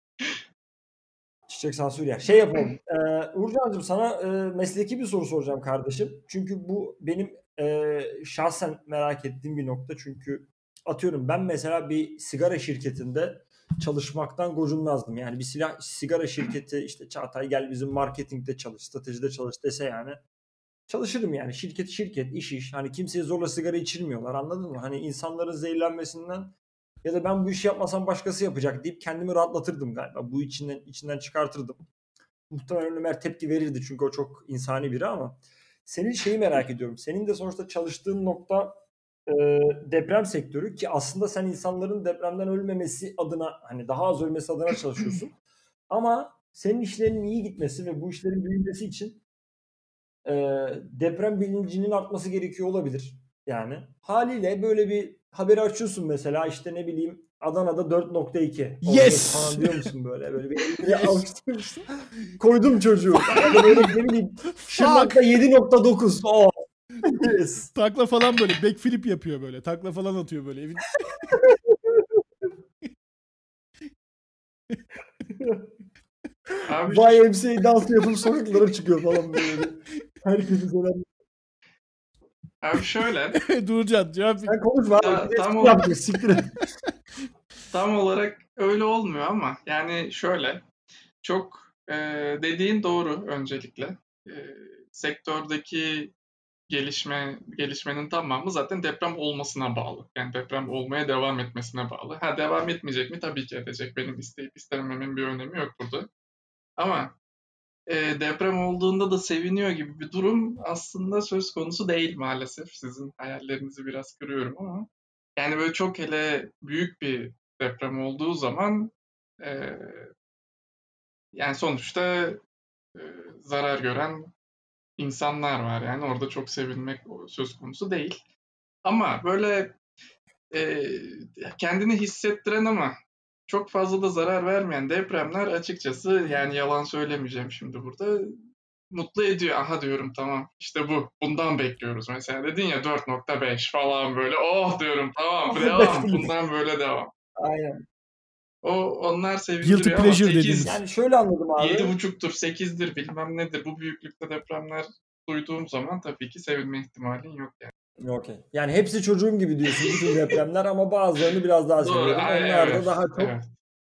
Çiçek sansür yer. Şey yapalım. Ee, Uğurcan'cığım sana e, mesleki bir soru soracağım kardeşim. Çünkü bu benim e, şahsen merak ettiğim bir nokta. Çünkü atıyorum ben mesela bir sigara şirketinde çalışmaktan gocunmazdım. Yani bir silah sigara şirketi işte Çağatay gel bizim marketingde çalış, stratejide çalış dese yani çalışırım yani. Şirket şirket, iş iş. Hani kimseye zorla sigara içirmiyorlar anladın mı? Hani insanların zehirlenmesinden ya da ben bu işi yapmasam başkası yapacak deyip kendimi rahatlatırdım galiba. Bu içinden içinden çıkartırdım. Muhtemelen Ömer tepki verirdi çünkü o çok insani biri ama senin şeyi merak ediyorum. Senin de sonuçta çalıştığın nokta e, deprem sektörü ki aslında sen insanların depremden ölmemesi adına hani daha az ölmesi adına çalışıyorsun. [laughs] ama senin işlerin iyi gitmesi ve bu işlerin büyümesi için e, deprem bilincinin artması gerekiyor olabilir. Yani haliyle böyle bir haberi açıyorsun mesela işte ne bileyim Adana'da 4.2 olacak Yes! falan diyor musun böyle böyle bir [laughs] elini alıştırmışsın. Koydum çocuğu. Ya da böyle ne bileyim Şırnak'ta 7.9. Oh. Yes. [laughs] takla falan böyle backflip yapıyor böyle. Takla falan atıyor böyle. Evin Abi YMCA dans yapıp sokaklara çıkıyor falan böyle. Herkesi selam. [laughs] Abi şöyle, [laughs] Durcan cevap Sen konuşma abi. Bir de tam tam o- yapacak. Siktir et. [laughs] tam olarak öyle olmuyor ama yani şöyle, çok e, dediğin doğru öncelikle. E, sektördeki gelişme gelişmenin tamamı zaten deprem olmasına bağlı. Yani deprem olmaya devam etmesine bağlı. Ha devam etmeyecek mi? Tabii ki edecek. Benim isteyip istemememin bir önemi yok burada. Ama e, deprem olduğunda da seviniyor gibi bir durum aslında söz konusu değil maalesef. Sizin hayallerinizi biraz kırıyorum ama yani böyle çok hele büyük bir deprem olduğu zaman e, yani sonuçta e, zarar gören insanlar var yani orada çok sevinmek söz konusu değil. Ama böyle e, kendini hissettiren ama çok fazla da zarar vermeyen depremler açıkçası yani yalan söylemeyeceğim şimdi burada mutlu ediyor. Aha diyorum tamam işte bu. Bundan bekliyoruz. Mesela dedin ya 4.5 falan böyle. Oh diyorum tamam [laughs] devam. Bundan böyle devam. Aynen. O onlar Guilty sevindiriyor ama pleasure 8, dediğimiz. Yani şöyle anladım abi. 7.5'tur, 8'dir bilmem nedir. Bu büyüklükte depremler duyduğum zaman tabii ki sevinme ihtimalin yok yani. Okey. Yani hepsi çocuğum gibi diyorsun bütün depremler ama bazılarını biraz daha seviyorum. Onlar da daha çok evet.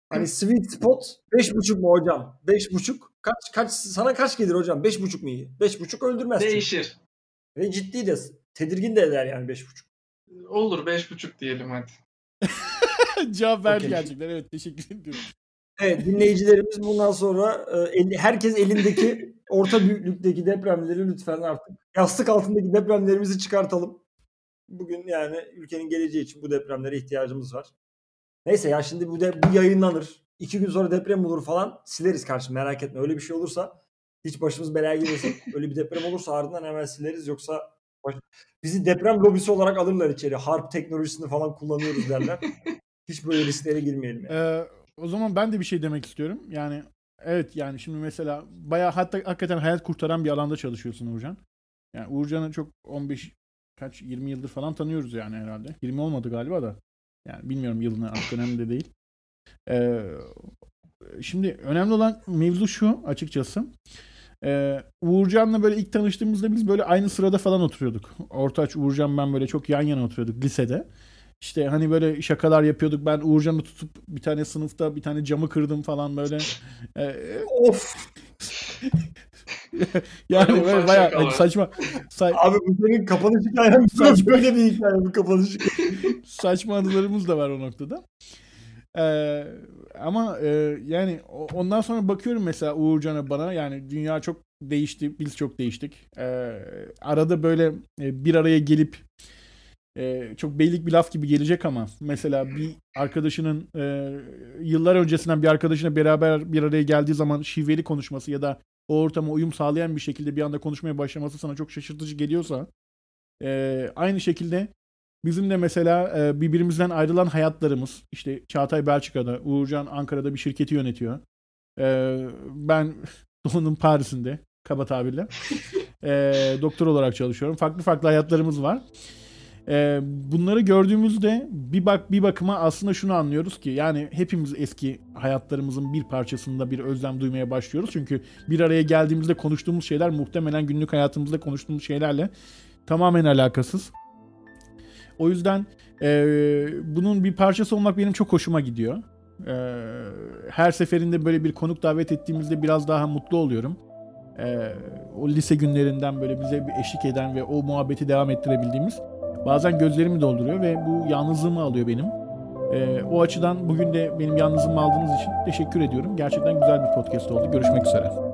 hani sweet spot 5.5 mu hocam? 5.5 kaç kaç sana kaç gelir hocam? 5.5 mu iyi? 5.5 öldürmez. çünkü. Değişir. Ve ciddi de tedirgin de eder yani 5.5. Olur 5.5 diyelim hadi. [laughs] cevap verdi Okey. gerçekten. Evet teşekkür ediyorum. Evet dinleyicilerimiz bundan sonra e, el- herkes elindeki [laughs] orta büyüklükteki depremleri lütfen artık yastık altındaki depremlerimizi çıkartalım. Bugün yani ülkenin geleceği için bu depremlere ihtiyacımız var. Neyse ya şimdi bu de bu yayınlanır. iki gün sonra deprem olur falan sileriz karşı merak etme. Öyle bir şey olursa hiç başımız belaya girmesin. [laughs] Öyle bir deprem olursa ardından hemen sileriz yoksa baş... bizi deprem lobisi olarak alırlar içeri. Harp teknolojisini falan kullanıyoruz derler. [laughs] hiç böyle risklere girmeyelim. Yani. Ee, o zaman ben de bir şey demek istiyorum. Yani evet yani şimdi mesela bayağı hatta hakikaten hayat kurtaran bir alanda çalışıyorsun Uğurcan. Yani Uğurcan'ı çok 15 kaç 20 yıldır falan tanıyoruz yani herhalde. 20 olmadı galiba da. Yani bilmiyorum yılını artık önemli de değil. Ee, şimdi önemli olan mevzu şu açıkçası. Ee, Uğurcan'la böyle ilk tanıştığımızda biz böyle aynı sırada falan oturuyorduk. Ortaç, Uğurcan ben böyle çok yan yana oturuyorduk lisede. İşte hani böyle şakalar yapıyorduk. Ben Uğurcan'ı tutup bir tane sınıfta bir tane camı kırdım falan böyle. Ee, of. [laughs] yani Böyle bayağı şakalar. saçma. sa- Abi bu senin kapanış hikayen Saçma. [laughs] böyle bir hikaye bu kapanış saçma anılarımız da var o noktada. Ee, ama e, yani ondan sonra bakıyorum mesela Uğurcan'a bana yani dünya çok değişti, biz çok değiştik. Ee, arada böyle e, bir araya gelip e, çok beylik bir laf gibi gelecek ama mesela bir arkadaşının e, yıllar öncesinden bir arkadaşına beraber bir araya geldiği zaman şiveli konuşması ya da o ortama uyum sağlayan bir şekilde bir anda konuşmaya başlaması sana çok şaşırtıcı geliyorsa e, aynı şekilde Bizim de mesela e, birbirimizden ayrılan hayatlarımız işte Çağatay Belçika'da, Uğurcan Ankara'da bir şirketi yönetiyor. E, ben [laughs] Doğu'nun Paris'inde kaba tabirle e, doktor olarak çalışıyorum. Farklı farklı hayatlarımız var. E, bunları gördüğümüzde bir bak bir bakıma aslında şunu anlıyoruz ki yani hepimiz eski hayatlarımızın bir parçasında bir özlem duymaya başlıyoruz. Çünkü bir araya geldiğimizde konuştuğumuz şeyler muhtemelen günlük hayatımızda konuştuğumuz şeylerle tamamen alakasız. O yüzden eee, bunun bir parçası olmak benim çok hoşuma gidiyor. Eee, her seferinde böyle bir konuk davet ettiğimizde biraz daha mutlu oluyorum. Eee, o lise günlerinden böyle bize bir eşlik eden ve o muhabbeti devam ettirebildiğimiz bazen gözlerimi dolduruyor ve bu yalnızlığımı alıyor benim. Eee, o açıdan bugün de benim yalnızlığımı aldığınız için teşekkür ediyorum. Gerçekten güzel bir podcast oldu. Görüşmek üzere.